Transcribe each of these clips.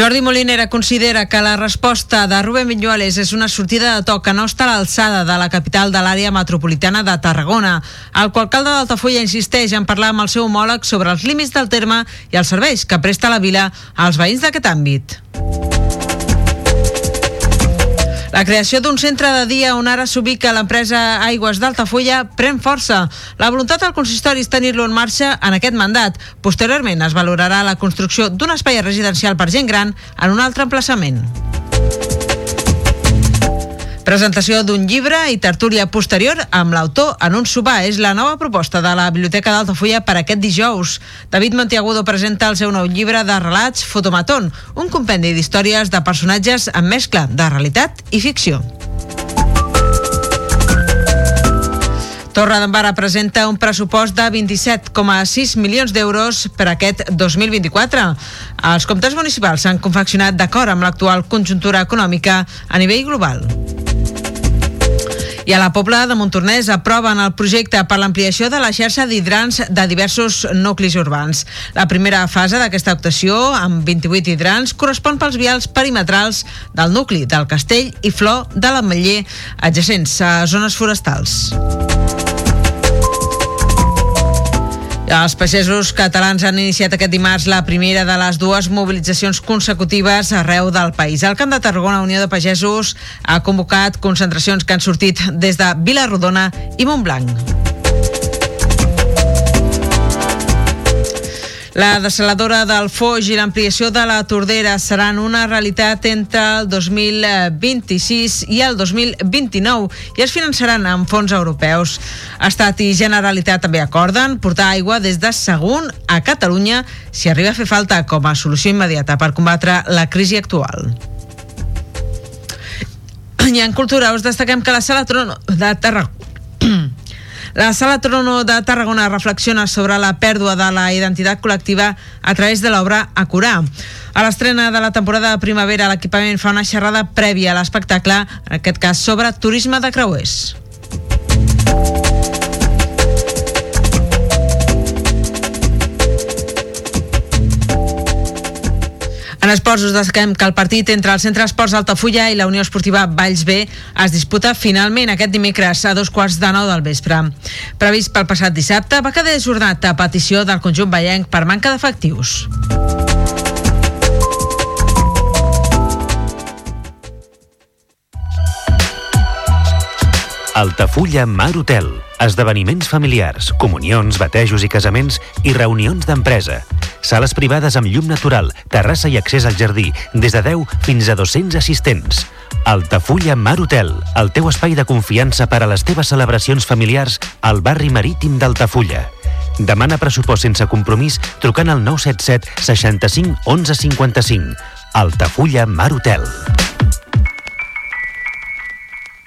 Jordi Molinera considera que la resposta de Rubén Viñuales és una sortida de to que no està a l'alçada de la capital de l'àrea metropolitana de Tarragona. El alcalde d'Altafulla insisteix en parlar amb el seu homòleg sobre els límits del terme i els serveis que presta la vila als veïns d'aquest àmbit. La creació d'un centre de dia on ara s'ubica l'empresa Aigües d'Altafulla pren força. La voluntat del consistori és tenir-lo en marxa en aquest mandat. Posteriorment es valorarà la construcció d'un espai residencial per gent gran en un altre emplaçament. Presentació d'un llibre i tertúlia posterior amb l'autor en un sopar. És la nova proposta de la Biblioteca d'Altafulla per aquest dijous. David Montiagudo presenta el seu nou llibre de relats Fotomatón, un compendi d'històries de personatges amb mescla de realitat i ficció. Torredembarra presenta un pressupost de 27,6 milions d'euros per aquest 2024. Els comptes municipals s'han confeccionat d'acord amb l'actual conjuntura econòmica a nivell global. I a la Pobla de Montornès aproven el projecte per l'ampliació de la xarxa d'hidrants de diversos nuclis urbans. La primera fase d'aquesta actuació, amb 28 hidrants, correspon pels vials perimetrals del nucli del Castell i Flor de l'Ametller, adjacents a zones forestals. Els pagesos catalans han iniciat aquest dimarts la primera de les dues mobilitzacions consecutives arreu del país. El Camp de Tarragona, Unió de Pagesos, ha convocat concentracions que han sortit des de Vila-rodona i Montblanc. La desaladora del Foix i l'ampliació de la Tordera seran una realitat entre el 2026 i el 2029 i es finançaran amb fons europeus. Estat i Generalitat també acorden portar aigua des de Sagunt a Catalunya si arriba a fer falta com a solució immediata per combatre la crisi actual. I en cultura us destaquem que la Sala Trono de Tarragona la Sala Trono de Tarragona reflexiona sobre la pèrdua de la identitat col·lectiva a través de l'obra A curar. A l'estrena de la temporada de primavera, l'equipament fa una xerrada prèvia a l'espectacle, en aquest cas sobre turisme de creuers. En esports us destaquem que el partit entre el Centre Esports Altafulla i la Unió Esportiva Valls B es disputa finalment aquest dimecres a dos quarts de nou del vespre. Previst pel passat dissabte, va quedar ajornat a petició del conjunt vallenc per manca d'efectius. Altafulla Mar Hotel. Esdeveniments familiars, comunions, batejos i casaments i reunions d'empresa. Sales privades amb llum natural, terrassa i accés al jardí, des de 10 fins a 200 assistents. Altafulla Mar Hotel, el teu espai de confiança per a les teves celebracions familiars al barri marítim d'Altafulla. Demana pressupost sense compromís trucant al 977 65 11 55. Altafulla Mar Hotel.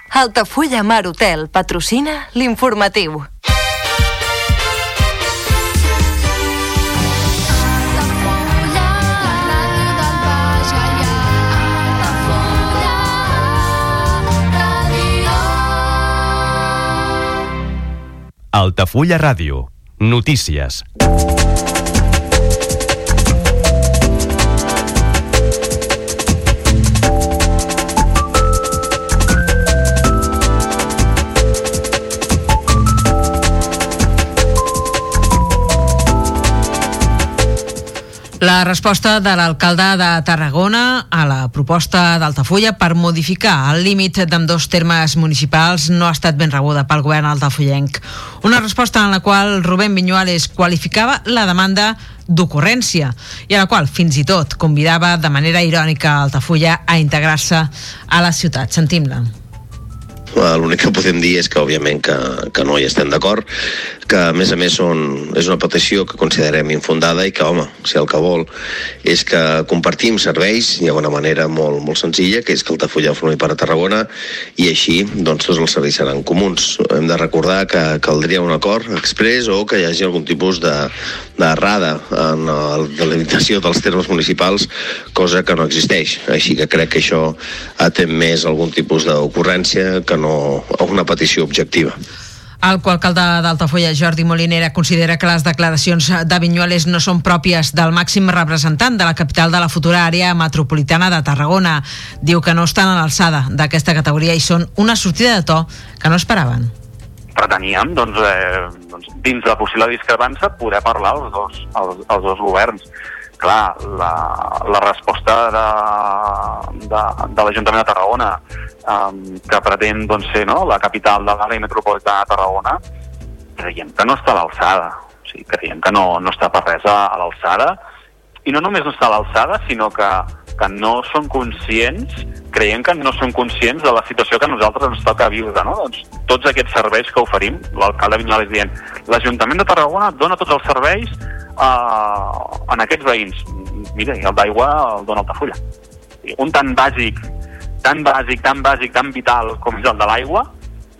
Altafulla Mar Hotel patrocina l'informatiu. Altafulla Ràdio. Notícies. La resposta de l'alcalde de Tarragona a la proposta d'Altafulla per modificar el límit d'ambdós termes municipals no ha estat ben rebuda pel govern altafollenc. Una resposta en la qual Rubén Viñuales qualificava la demanda d'ocurrència i a la qual fins i tot convidava de manera irònica Altafulla a integrar-se a la ciutat. Sentim-la. L'únic que podem dir és que, òbviament, que, que no hi estem d'acord, que, a més a més, són, és una petició que considerem infundada i que, home, si el que vol és que compartim serveis, hi ha una manera molt, molt senzilla, que és que Altafulla formi part a Tarragona i així, doncs, tots els serveis seran comuns. Hem de recordar que caldria un acord express o que hi hagi algun tipus de d'errada en la delimitació dels termes municipals, cosa que no existeix. Així que crec que això atén més algun tipus d'ocurrència que no una petició objectiva. El coalcalde d'Altafulla, Jordi Molinera, considera que les declaracions de Vinyuales no són pròpies del màxim representant de la capital de la futura àrea metropolitana de Tarragona. Diu que no estan a l'alçada d'aquesta categoria i són una sortida de to que no esperaven. preteníem, doncs, eh, doncs, dins la possible discrepància, poder parlar els dos, els, els dos governs. Clar, la, la resposta de, de, de l'Ajuntament de Tarragona, um, que pretén doncs, ser no, la capital de l'àrea metropolitana de Tarragona, creiem que no està a l'alçada. O sigui, creiem que no, no està per res a, a l'alçada. I no només no està a l'alçada, sinó que, que no són conscients creiem que no són conscients de la situació que nosaltres ens toca viure, no? Doncs tots aquests serveis que oferim, l'alcalde Vinyales dient, l'Ajuntament de Tarragona dona tots els serveis uh, en aquests veïns. Mira, i el d'aigua el dona Altafulla. Un tan bàsic, tan bàsic, tan bàsic, tan vital com és el de l'aigua,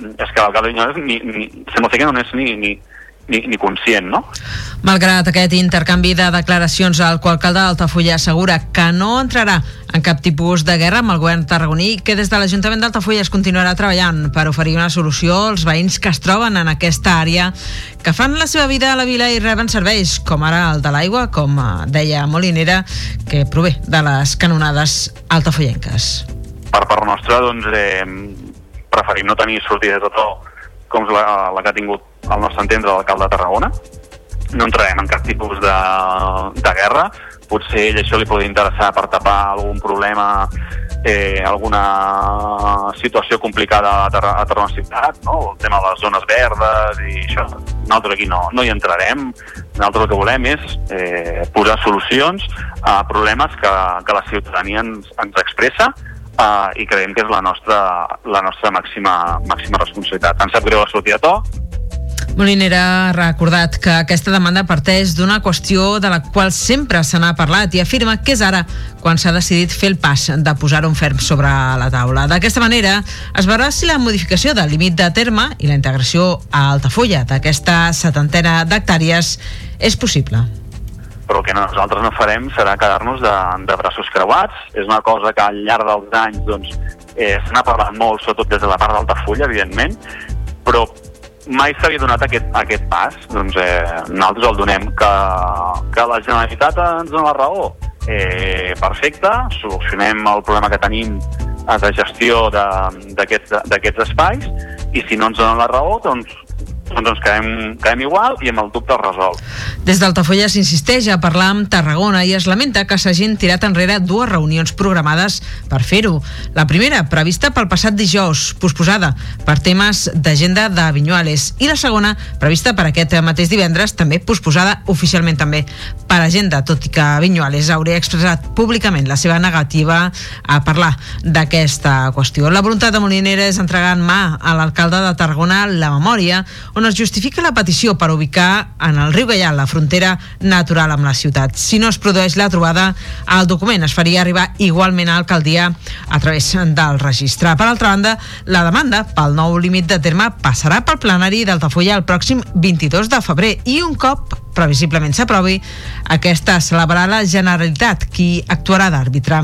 és que l'alcalde Vinyales ni, ni, sembla que no n'és ni, ni, ni, ni conscient, no? Malgrat aquest intercanvi de declaracions, el coalcalde d'Altafulla assegura que no entrarà en cap tipus de guerra amb el govern tarragoní i que des de l'Ajuntament d'Altafulla es continuarà treballant per oferir una solució als veïns que es troben en aquesta àrea que fan la seva vida a la vila i reben serveis, com ara el de l'aigua, com eh, deia Molinera, que prové de les canonades altafollenques. per part nostra, doncs, eh, preferim no tenir sortida de to com la, la que ha tingut al nostre entendre l'alcalde de Tarragona. No entrarem en cap tipus de, de guerra. Potser ell això li pot interessar per tapar algun problema, eh, alguna situació complicada a, Tarra, a Tarragona Ciutat, no? el tema de les zones verdes i això. Nosaltres aquí no, no hi entrarem. Nosaltres el que volem és eh, posar solucions a problemes que, que la ciutadania ens, ens expressa uh, i creiem que és la nostra, la nostra màxima, màxima responsabilitat. Ens sap greu la sortida de to, Molinera ha recordat que aquesta demanda parteix d'una qüestió de la qual sempre se n'ha parlat i afirma que és ara quan s'ha decidit fer el pas de posar-ho en ferm sobre la taula. D'aquesta manera es veurà si la modificació del límit de terme i la integració a Altafulla d'aquesta setantena d'hectàrees és possible. però el que nosaltres no farem serà quedar-nos de, de braços creuats. És una cosa que al llarg dels anys doncs, eh, se n'ha parlat molt, sobretot des de la part d'Altafulla, evidentment, però mai s'havia donat aquest, aquest pas. Doncs eh, nosaltres el donem que, que la Generalitat ens dona la raó. Eh, perfecte, solucionem el problema que tenim de gestió d'aquests espais i si no ens donen la raó, doncs, doncs ens quedem, quedem igual i amb el dubte es resol. Des d'Altafulla s'insisteix a parlar amb Tarragona i es lamenta que s'hagin tirat enrere dues reunions programades per fer-ho. La primera, prevista pel passat dijous, posposada per temes d'agenda de Vinyuales, i la segona, prevista per aquest mateix divendres, també posposada oficialment també per agenda, tot i que Vinyuales hauria expressat públicament la seva negativa a parlar d'aquesta qüestió. La voluntat de Molinera és entregar en mà a l'alcalde de Tarragona la memòria on es justifica la petició per ubicar en el riu Gaià la frontera natural amb la ciutat. Si no es produeix la trobada, el document es faria arribar igualment a l'alcaldia a través del registre. Per altra banda, la demanda pel nou límit de terme passarà pel plenari d'Altafulla el pròxim 22 de febrer i un cop previsiblement s'aprovi, aquesta es celebrarà la Generalitat, qui actuarà d'àrbitre.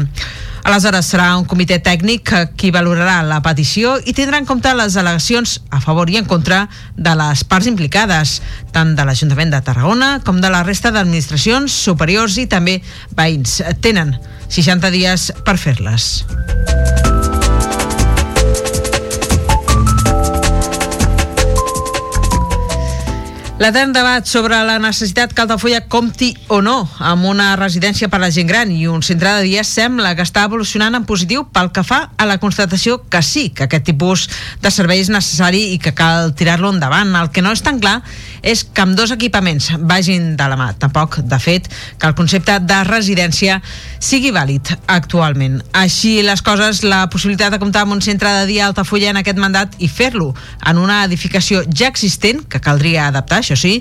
Aleshores serà un comitè tècnic que- qui valorarà la petició i tindrà en compte les al·legacions a favor i en contra de les parts implicades, tant de l'Ajuntament de Tarragona com de la resta d'administracions superiors i també veïns. Tenen 60 dies per fer-les. L'etern debat sobre la necessitat que Altafulla compti o no amb una residència per a la gent gran i un centre de dia sembla que està evolucionant en positiu pel que fa a la constatació que sí, que aquest tipus de servei és necessari i que cal tirar-lo endavant. El que no és tan clar és que amb dos equipaments vagin de la mà. Tampoc, de fet, que el concepte de residència sigui vàlid actualment. Així les coses, la possibilitat de comptar amb un centre de dia Altafulla en aquest mandat i fer-lo en una edificació ja existent, que caldria adaptar, això sí,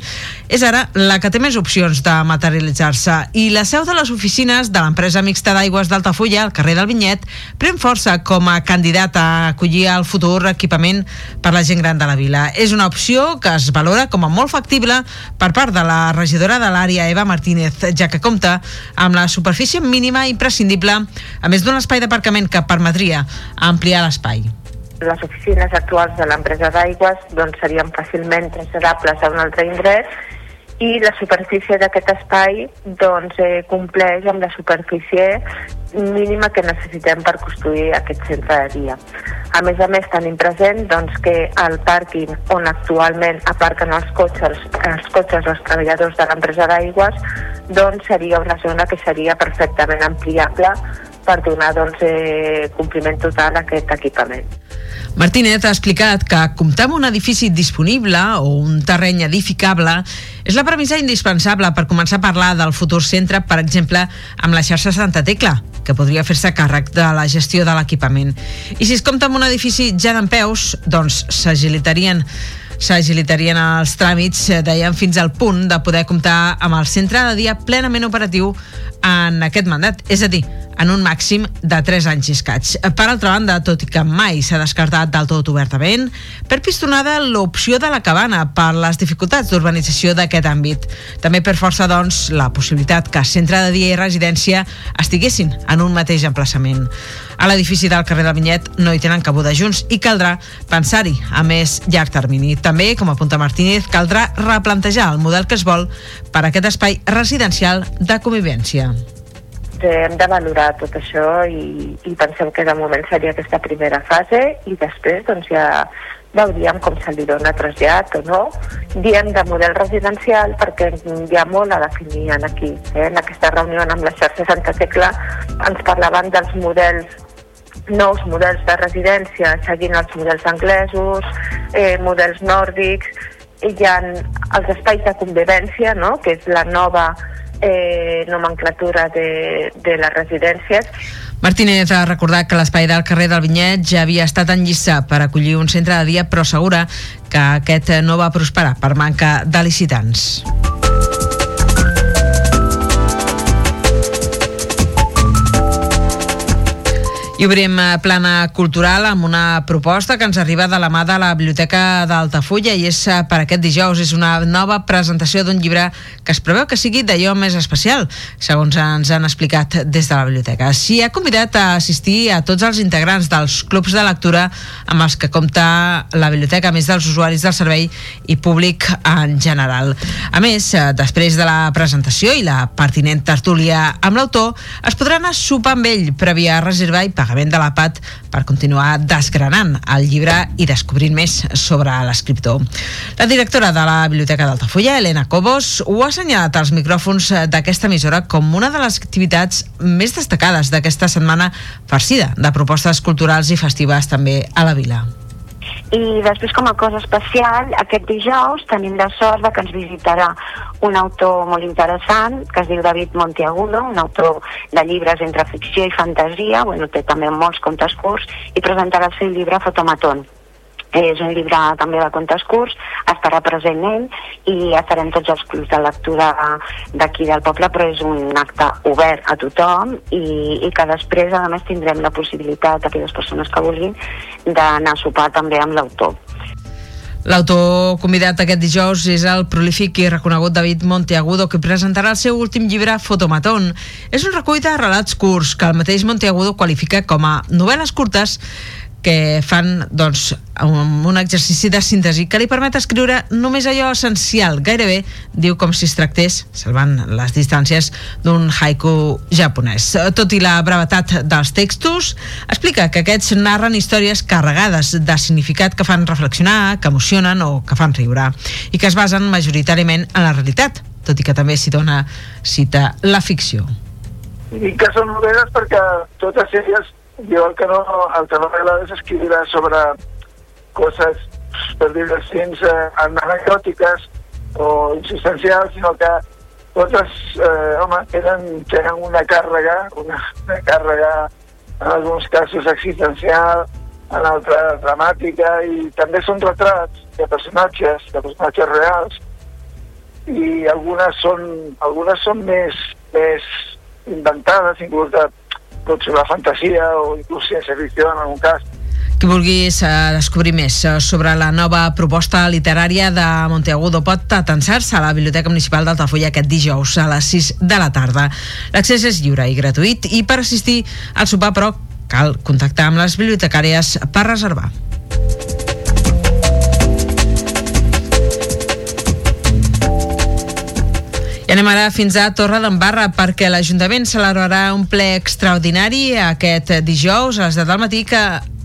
és ara la que té més opcions de materialitzar-se. I la seu de les oficines de l'empresa mixta d'aigües d'Altafulla, al carrer del Vinyet, pren força com a candidat a acollir el futur equipament per la gent gran de la vila. És una opció que es valora com a molt factible per part de la regidora de l'àrea, Eva Martínez, ja que compta amb la superfície mínima imprescindible, a més d'un espai d'aparcament que permetria ampliar l'espai. Les oficines actuals de l'empresa d'aigües doncs, serien fàcilment traslladables a un altre indret i la superfície d'aquest espai doncs, eh, compleix amb la superfície mínima que necessitem per construir aquest centre de dia. A més a més, tenim present doncs, que el pàrquing on actualment aparquen els cotxes, els cotxes dels treballadors de l'empresa d'aigües doncs, seria una zona que seria perfectament ampliable per donar doncs, eh, compliment total a aquest equipament. Martínez ha explicat que comptar amb un edifici disponible o un terreny edificable és la premissa indispensable per començar a parlar del futur centre, per exemple, amb la xarxa Santa Tecla, que podria fer-se càrrec de la gestió de l'equipament. I si es compta amb un edifici ja d'en peus, doncs s'agilitarien s'agilitarien els tràmits, eh, deien, fins al punt de poder comptar amb el centre de dia plenament operatiu en aquest mandat, és a dir, en un màxim de 3 anys i escaig. Per altra banda, tot i que mai s'ha descartat del tot obertament, per pistonada l'opció de la cabana per les dificultats d'urbanització d'aquest àmbit. També per força, doncs, la possibilitat que centre de dia i residència estiguessin en un mateix emplaçament. A l'edifici del carrer del Vinyet no hi tenen cabuda junts i caldrà pensar-hi a més llarg termini. També, com apunta Martínez, caldrà replantejar el model que es vol per a aquest espai residencial de convivència hem de valorar tot això i, i pensem que de moment seria aquesta primera fase i després doncs ja veuríem com se li dona trasllat o no. Diem de model residencial perquè hi ha molt a definir aquí. Eh? En aquesta reunió amb la xarxa Santa Tecla ens parlaven dels models nous models de residència seguint els models anglesos, eh, models nòrdics, hi ha els espais de convivència, no? que és la nova eh, nomenclatura de, de les residències. Martínez ha recordat que l'espai del carrer del Vinyet ja havia estat en llista per acollir un centre de dia, però assegura que aquest no va prosperar per manca de licitants. I obrim eh, plana cultural amb una proposta que ens arriba de la mà de la Biblioteca d'Altafulla i és eh, per aquest dijous. És una nova presentació d'un llibre que es preveu que sigui d'allò més especial, segons ens han explicat des de la biblioteca. S'hi ha convidat a assistir a tots els integrants dels clubs de lectura amb els que compta la biblioteca, a més dels usuaris del servei i públic en general. A més, eh, després de la presentació i la pertinent tertúlia amb l'autor, es podrà anar a sopar amb ell prèvia reserva i pagament de la PAT per continuar desgranant el llibre i descobrint més sobre l'escriptor. La directora de la Biblioteca d'Altafulla, Helena Cobos, ho ha assenyalat als micròfons d'aquesta emissora com una de les activitats més destacades d'aquesta setmana farcida de propostes culturals i festives també a la vila. I després, com a cosa especial, aquest dijous tenim la sort de que ens visitarà un autor molt interessant que es diu David Monteagudo, un autor de llibres entre ficció i fantasia, bueno, té també molts contes curts, i presentarà el seu llibre Fotomatón. És un llibre també de contes curts, estarà present ell i estarem tots els clubs de lectura d'aquí del poble, però és un acte obert a tothom i, i que després, a més, tindrem la possibilitat, aquelles persones que vulguin, d'anar a sopar també amb l'autor. L'autor convidat aquest dijous és el prolífic i reconegut David Monteagudo, que presentarà el seu últim llibre Fotomatón. És un recull de relats curts que el mateix Monteagudo qualifica com a novel·les curtes que fan doncs, un, un exercici de síntesi que li permet escriure només allò essencial, gairebé diu com si es tractés, salvant les distàncies, d'un haiku japonès. Tot i la brevetat dels textos, explica que aquests narren històries carregades de significat que fan reflexionar, que emocionen o que fan riure, i que es basen majoritàriament en la realitat, tot i que també s'hi dona cita la ficció. I que són novel·les perquè totes elles jo el que no, el que no m'agrada és escriure sobre coses, per dir-ho així, eh, anecdòtiques o insubstancials, sinó que totes, eh, home, tenen, tenen una càrrega, una, una càrrega en alguns casos existencial, en altres dramàtica, i també són retrats de personatges, de personatges reals, i algunes són, algunes són més, més inventades, inclús de, pot ser la fantasia o inclús ciència-ficció en algun cas. Qui vulguis eh, descobrir més eh, sobre la nova proposta literària de Monteagudo pot atensar-se a la Biblioteca Municipal d'Altafulla aquest dijous a les 6 de la tarda. L'accés és lliure i gratuït i per assistir al sopar, però, cal contactar amb les bibliotecàries per reservar. I anem ara fins a Torre d'Embarra perquè l'Ajuntament celebrarà un ple extraordinari aquest dijous a les 10 del matí que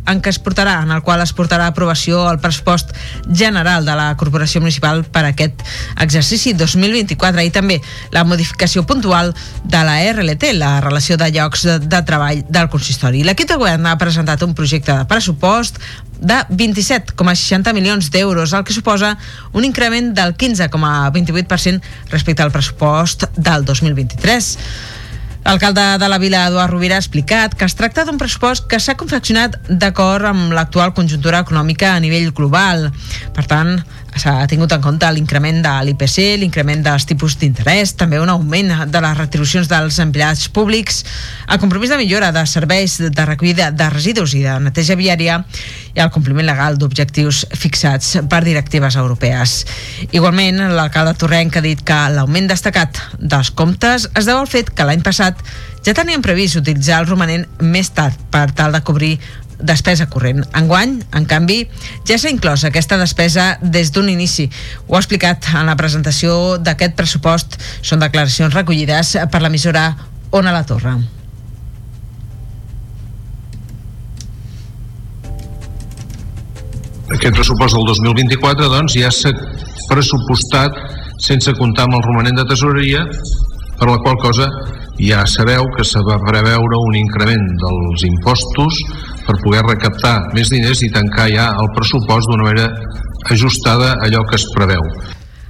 en què es portarà, en el qual es portarà a aprovació el pressupost general de la Corporació Municipal per aquest exercici 2024 i també la modificació puntual de la RLT, la relació de llocs de, de treball del consistori. L'equip de govern ha presentat un projecte de pressupost de 27,60 milions d'euros, el que suposa un increment del 15,28% respecte al pressupost del 2023. L'alcalde de la vila, Eduard Rovira, ha explicat que es tracta d'un pressupost que s'ha confeccionat d'acord amb l'actual conjuntura econòmica a nivell global. Per tant, s'ha tingut en compte l'increment de l'IPC, l'increment dels tipus d'interès, també un augment de les retribucions dels empleats públics, el compromís de millora de serveis de recollida de residus i de neteja viària i el compliment legal d'objectius fixats per directives europees. Igualment, l'alcalde Torrenc ha dit que l'augment destacat dels comptes es deu al fet que l'any passat ja tenien previst utilitzar el romanent més tard per tal de cobrir despesa corrent. Enguany, en canvi, ja s'ha inclòs aquesta despesa des d'un inici. Ho ha explicat en la presentació d'aquest pressupost. Són declaracions recollides per l'emissora Ona la Torre. Aquest pressupost del 2024 doncs, ja s'ha pressupostat sense comptar amb el romanent de tesoreria, per la qual cosa ja sabeu que se va preveure un increment dels impostos per poder recaptar més diners i tancar ja el pressupost d'una manera ajustada a allò que es preveu.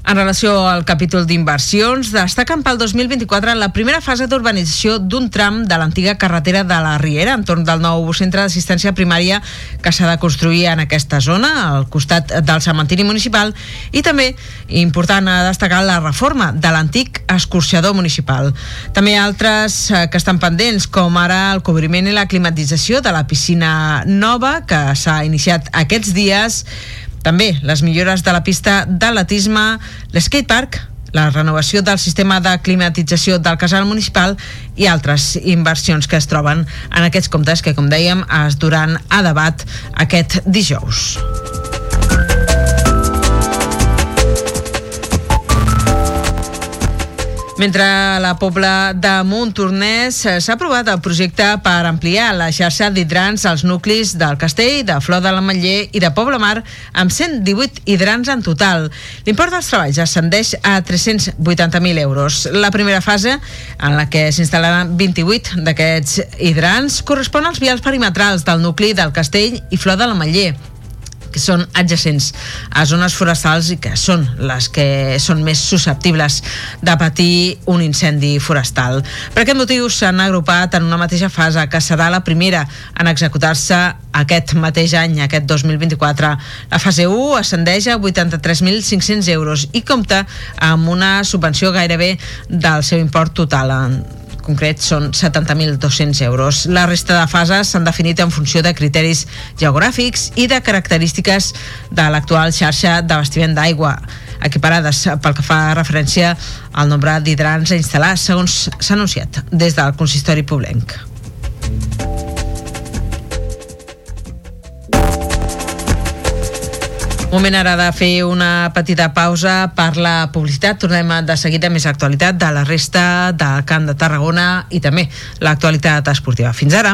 En relació al capítol d'inversions, destaquen pel 2024 la primera fase d'urbanització d'un tram de l'antiga carretera de la Riera, entorn del nou centre d'assistència primària que s'ha de construir en aquesta zona, al costat del cementiri municipal, i també, important a destacar, la reforma de l'antic escorxador municipal. També altres eh, que estan pendents, com ara el cobriment i la climatització de la piscina nova, que s'ha iniciat aquests dies, també les millores de la pista d'atletisme, l'skatepark, la renovació del sistema de climatització del casal municipal i altres inversions que es troben en aquests comptes que, com dèiem, es duran a debat aquest dijous. Mentre a la Pobla de Montornès eh, s'ha aprovat el projecte per ampliar la xarxa d'hidrants als nuclis del Castell, de Flor de l'Ametller i de Poble Mar amb 118 hidrants en total. L'import dels treballs ascendeix a 380.000 euros. La primera fase, en la que s'instal·laran 28 d'aquests hidrants, correspon als vials perimetrals del nucli del Castell i Flor de l'Ametller que són adjacents a zones forestals i que són les que són més susceptibles de patir un incendi forestal. Per aquest motiu s'han agrupat en una mateixa fase que serà la primera en executar-se aquest mateix any, aquest 2024. La fase 1 ascendeix a 83.500 euros i compta amb una subvenció gairebé del seu import total concret són 70.200 euros. La resta de fases s'han definit en funció de criteris geogràfics i de característiques de l'actual xarxa d'abastiment d'aigua equiparades pel que fa referència al nombre d'hidrants a instal·lar, segons s'ha anunciat des del consistori poblenc. Moment ara de fer una petita pausa per la publicitat. Tornem de seguida més actualitat de la resta del Camp de Tarragona i també l'actualitat esportiva. Fins ara.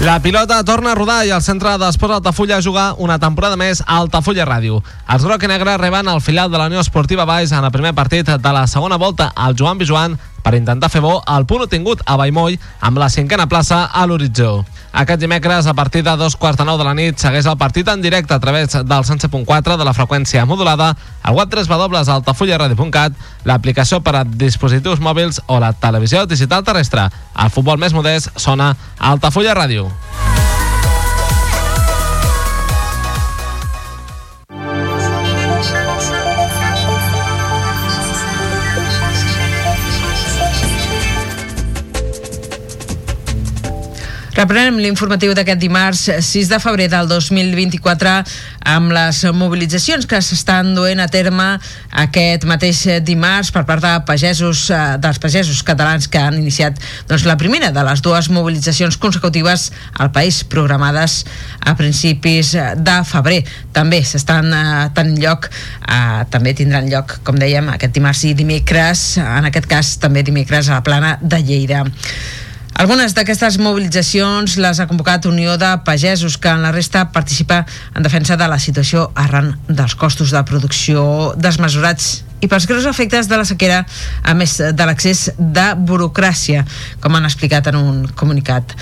La pilota torna a rodar i el centre d'Esports Altafulla jugar una temporada més a Altafulla Ràdio. Els groc i negre reben el filial de la Unió Esportiva Baix en el primer partit de la segona volta al Joan Bijuan per intentar fer bo el punt obtingut a Vallmoll amb la cinquena plaça a l'horitzó. Aquest dimecres, a partir de dos quarts de nou de la nit, segueix el partit en directe a través del 107.4 de la freqüència modulada, al web 3 altafullaradio.cat, l'aplicació per a dispositius mòbils o la televisió digital terrestre. El futbol més modest sona Altafulla Ràdio. Reprenem l'informatiu d'aquest dimarts 6 de febrer del 2024 amb les mobilitzacions que s'estan duent a terme aquest mateix dimarts per part de pagesos, eh, dels pagesos catalans que han iniciat doncs, la primera de les dues mobilitzacions consecutives al país programades a principis de febrer. També s'estan eh, tenint lloc, eh, també tindran lloc, com dèiem, aquest dimarts i dimecres, en aquest cas també dimecres a la plana de Lleida. Algunes d'aquestes mobilitzacions les ha convocat Unió de Pagesos, que en la resta participa en defensa de la situació arran dels costos de producció desmesurats i pels greus efectes de la sequera, a més de l'accés de burocràcia, com han explicat en un comunicat.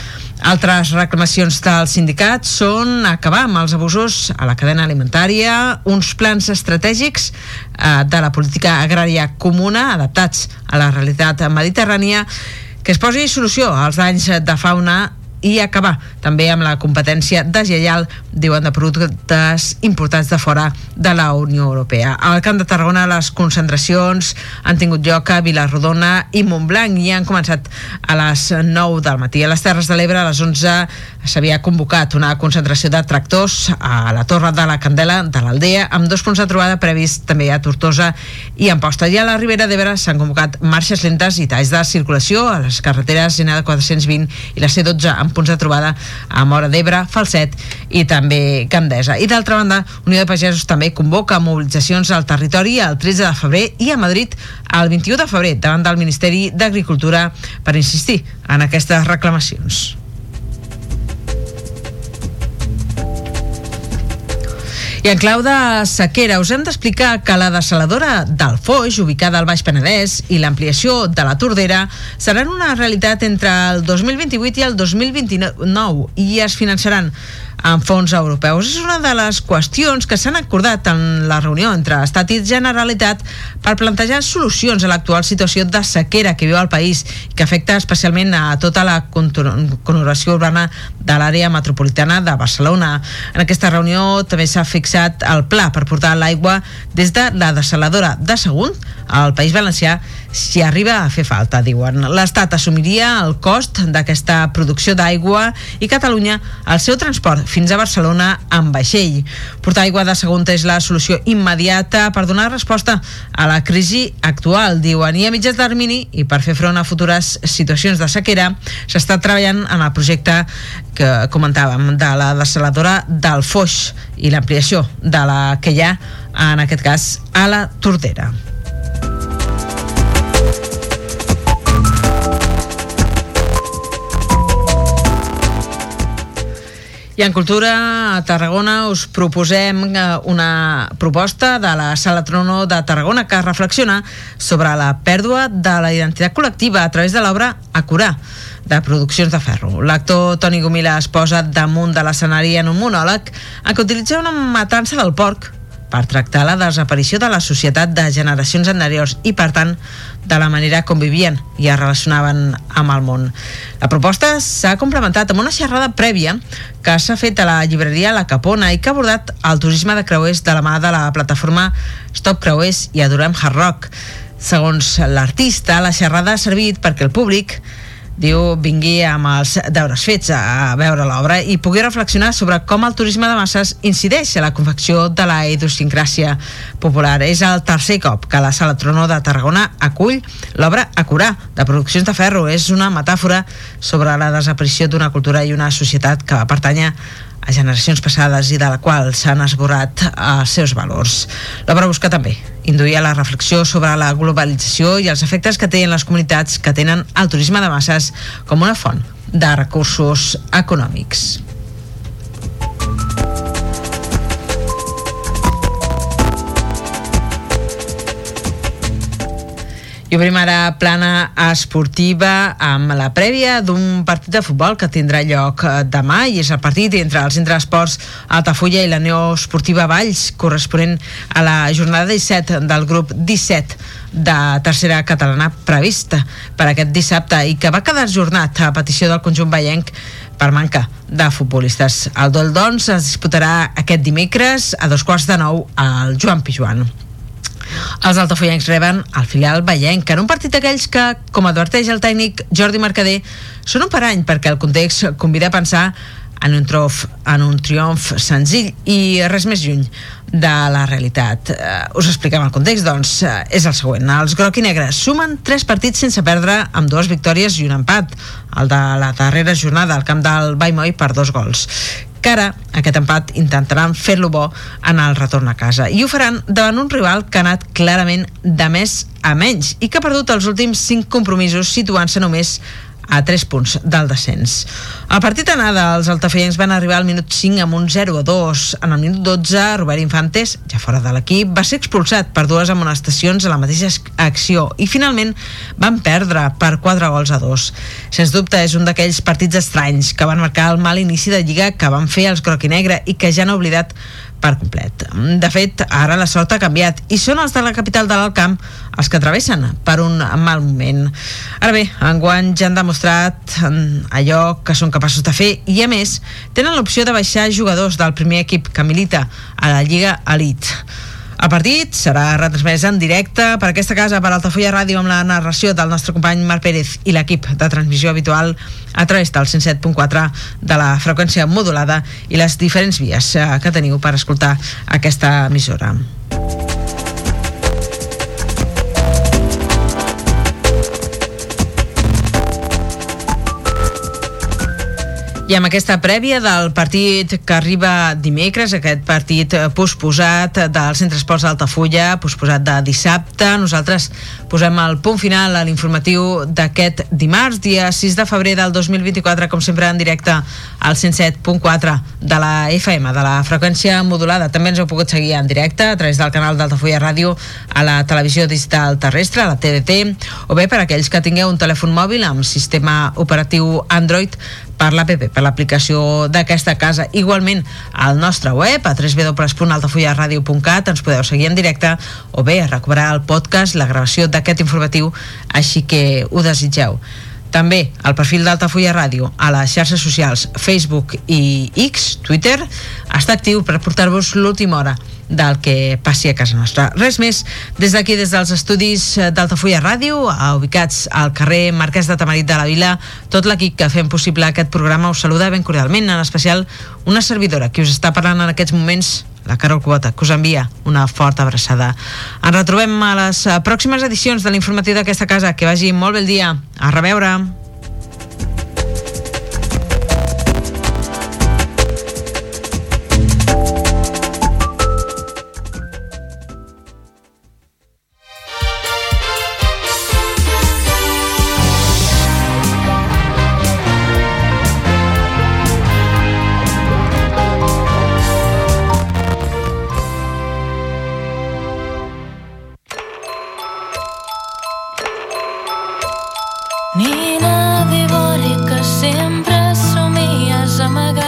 Altres reclamacions del sindicat són acabar amb els abusos a la cadena alimentària, uns plans estratègics eh, de la política agrària comuna adaptats a la realitat mediterrània que es posi solució als danys de fauna i acabar també amb la competència deslleial, diuen, de productes importats de fora de la Unió Europea. Al Camp de Tarragona les concentracions han tingut lloc a Vilarrodona i Montblanc i han començat a les 9 del matí. A les Terres de l'Ebre a les 11 s'havia convocat una concentració de tractors a la Torre de la Candela de l'Aldea amb dos punts de trobada previst també a Tortosa i Amposta. I a la Ribera d'Ebre s'han convocat marxes lentes i talls de circulació a les carreteres N 420 i la C12 amb punts de trobada a Mora d'Ebre, Falset i també Gandesa. I d'altra banda, Unió de Pagesos també convoca mobilitzacions al territori el 13 de febrer i a Madrid el 21 de febrer davant del Ministeri d'Agricultura per insistir en aquestes reclamacions. I en clau de sequera us hem d'explicar que la desaladora del Foix, ubicada al Baix Penedès, i l'ampliació de la Tordera seran una realitat entre el 2028 i el 2029 i es finançaran amb fons europeus. És una de les qüestions que s'han acordat en la reunió entre Estat i Generalitat per plantejar solucions a l'actual situació de sequera que viu el país i que afecta especialment a tota la conurbació urbana de l'àrea metropolitana de Barcelona. En aquesta reunió també s'ha fixat el pla per portar l'aigua des de la desaladora de Sagunt al País Valencià si arriba a fer falta, diuen. L'Estat assumiria el cost d'aquesta producció d'aigua i Catalunya el seu transport fins a Barcelona amb vaixell. Portar aigua de segona és la solució immediata per donar resposta a la crisi actual, diuen, i a mitjà termini i per fer front a futures situacions de sequera s'està treballant en el projecte que comentàvem de la desaladora del Foix i l'ampliació de la que hi ha en aquest cas a la Tordera. I en Cultura a Tarragona us proposem eh, una proposta de la Sala Trono de Tarragona que reflexiona sobre la pèrdua de la identitat col·lectiva a través de l'obra A curar de Produccions de Ferro. L'actor Toni Gomila es posa damunt de l'escenari en un monòleg en què utilitza una matança del porc per tractar la desaparició de la societat de generacions anteriors i, per tant, de la manera com vivien i es relacionaven amb el món. La proposta s'ha complementat amb una xerrada prèvia que s'ha fet a la llibreria La Capona i que ha abordat el turisme de creuers de la mà de la plataforma Stop Creuers i Adorem Hard Rock. Segons l'artista, la xerrada ha servit perquè el públic diu, vingui amb els deures fets a veure l'obra i pugui reflexionar sobre com el turisme de masses incideix a la confecció de la idiosincràsia popular. És el tercer cop que la Sala Trono de Tarragona acull l'obra Acurà, de Produccions de Ferro. És una metàfora sobre la desaparició d'una cultura i una societat que va pertànyer a generacions passades i de la qual s'han esborrat els seus valors. L'obra busca també induir a la reflexió sobre la globalització i els efectes que té en les comunitats que tenen el turisme de masses com una font de recursos econòmics. I obrim ara plana esportiva amb la prèvia d'un partit de futbol que tindrà lloc eh, demà i és el partit entre el Centre d'Esports Altafulla i la Neo Esportiva Valls corresponent a la jornada 17 del grup 17 de tercera catalana prevista per aquest dissabte i que va quedar jornat a petició del conjunt veient per manca de futbolistes. El duel, doncs, es disputarà aquest dimecres a dos quarts de nou al Joan Pijuan. Els altafollencs reben el filial Vallenc en un partit d'aquells que, com adverteix el tècnic Jordi Mercader, són un parany perquè el context convida a pensar en un, trof, en un triomf senzill i res més lluny de la realitat. Uh, us expliquem el context, doncs, uh, és el següent. Els groc i negres sumen tres partits sense perdre amb dues victòries i un empat, el de la darrera jornada al camp del Baimoi per dos gols que ara aquest empat intentaran fer-lo bo en el retorn a casa. I ho faran davant un rival que ha anat clarament de més a menys i que ha perdut els últims 5 compromisos situant-se només a 3 punts del descens. Al partit anada, els altafeiencs van arribar al minut 5 amb un 0 a 2. En el minut 12, Robert Infantes, ja fora de l'equip, va ser expulsat per dues amonestacions a la mateixa acció i finalment van perdre per 4 gols a 2. Sens dubte és un d'aquells partits estranys que van marcar el mal inici de lliga que van fer els groc i negre i que ja han oblidat per complet. De fet, ara la sort ha canviat i són els de la capital de l'Alcamp els que travessen per un mal moment. Ara bé, enguany ja han demostrat allò que són capaços de fer i, a més, tenen l'opció de baixar jugadors del primer equip que milita a la Lliga Elite. El partit serà retransmès en directe per aquesta casa per Altafulla Ràdio amb la narració del nostre company Marc Pérez i l'equip de transmissió habitual a través del 107.4 de la freqüència modulada i les diferents vies eh, que teniu per escoltar aquesta emissora. I amb aquesta prèvia del partit que arriba dimecres, aquest partit eh, posposat del Centre Esports d'Altafulla, posposat de dissabte, nosaltres posem el punt final a l'informatiu d'aquest dimarts, dia 6 de febrer del 2024, com sempre en directe al 107.4 de la FM, de la freqüència modulada. També ens heu pogut seguir en directe a través del canal d'Altafulla Ràdio a la televisió digital terrestre, a la TDT, o bé per aquells que tingueu un telèfon mòbil amb sistema operatiu Android per l'APP, per l'aplicació d'aquesta casa. Igualment, al nostre web, a www.altafullaradio.cat, ens podeu seguir en directe o bé recuperar el podcast, la gravació d'aquest informatiu, així que ho desitgeu. També el perfil d'Altafulla Ràdio a les xarxes socials Facebook i X, Twitter, està actiu per portar-vos l'última hora del que passi a casa nostra. Res més, des d'aquí, des dels estudis d'Altafulla Ràdio, ubicats al carrer Marquès de Tamarit de la Vila, tot l'equip que fem possible aquest programa us saluda ben cordialment, en especial una servidora que us està parlant en aquests moments la Carol Cubota, que us envia una forta abraçada. Ens retrobem a les eh, pròximes edicions de l'informatiu d'aquesta casa. Que vagi molt bé el dia. A reveure. my God.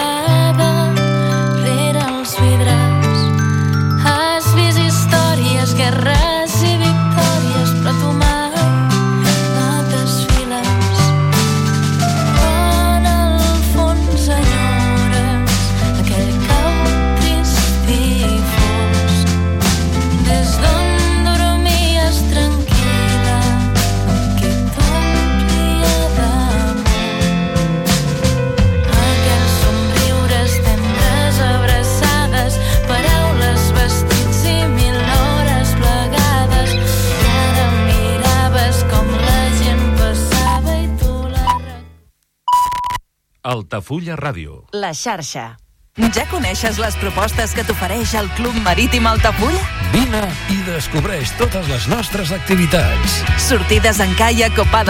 Altafulla Ràdio. La xarxa. Ja coneixes les propostes que t'ofereix el Club Marítim Altafulla? Vine i descobreix totes les nostres activitats. Sortides en caiac o pa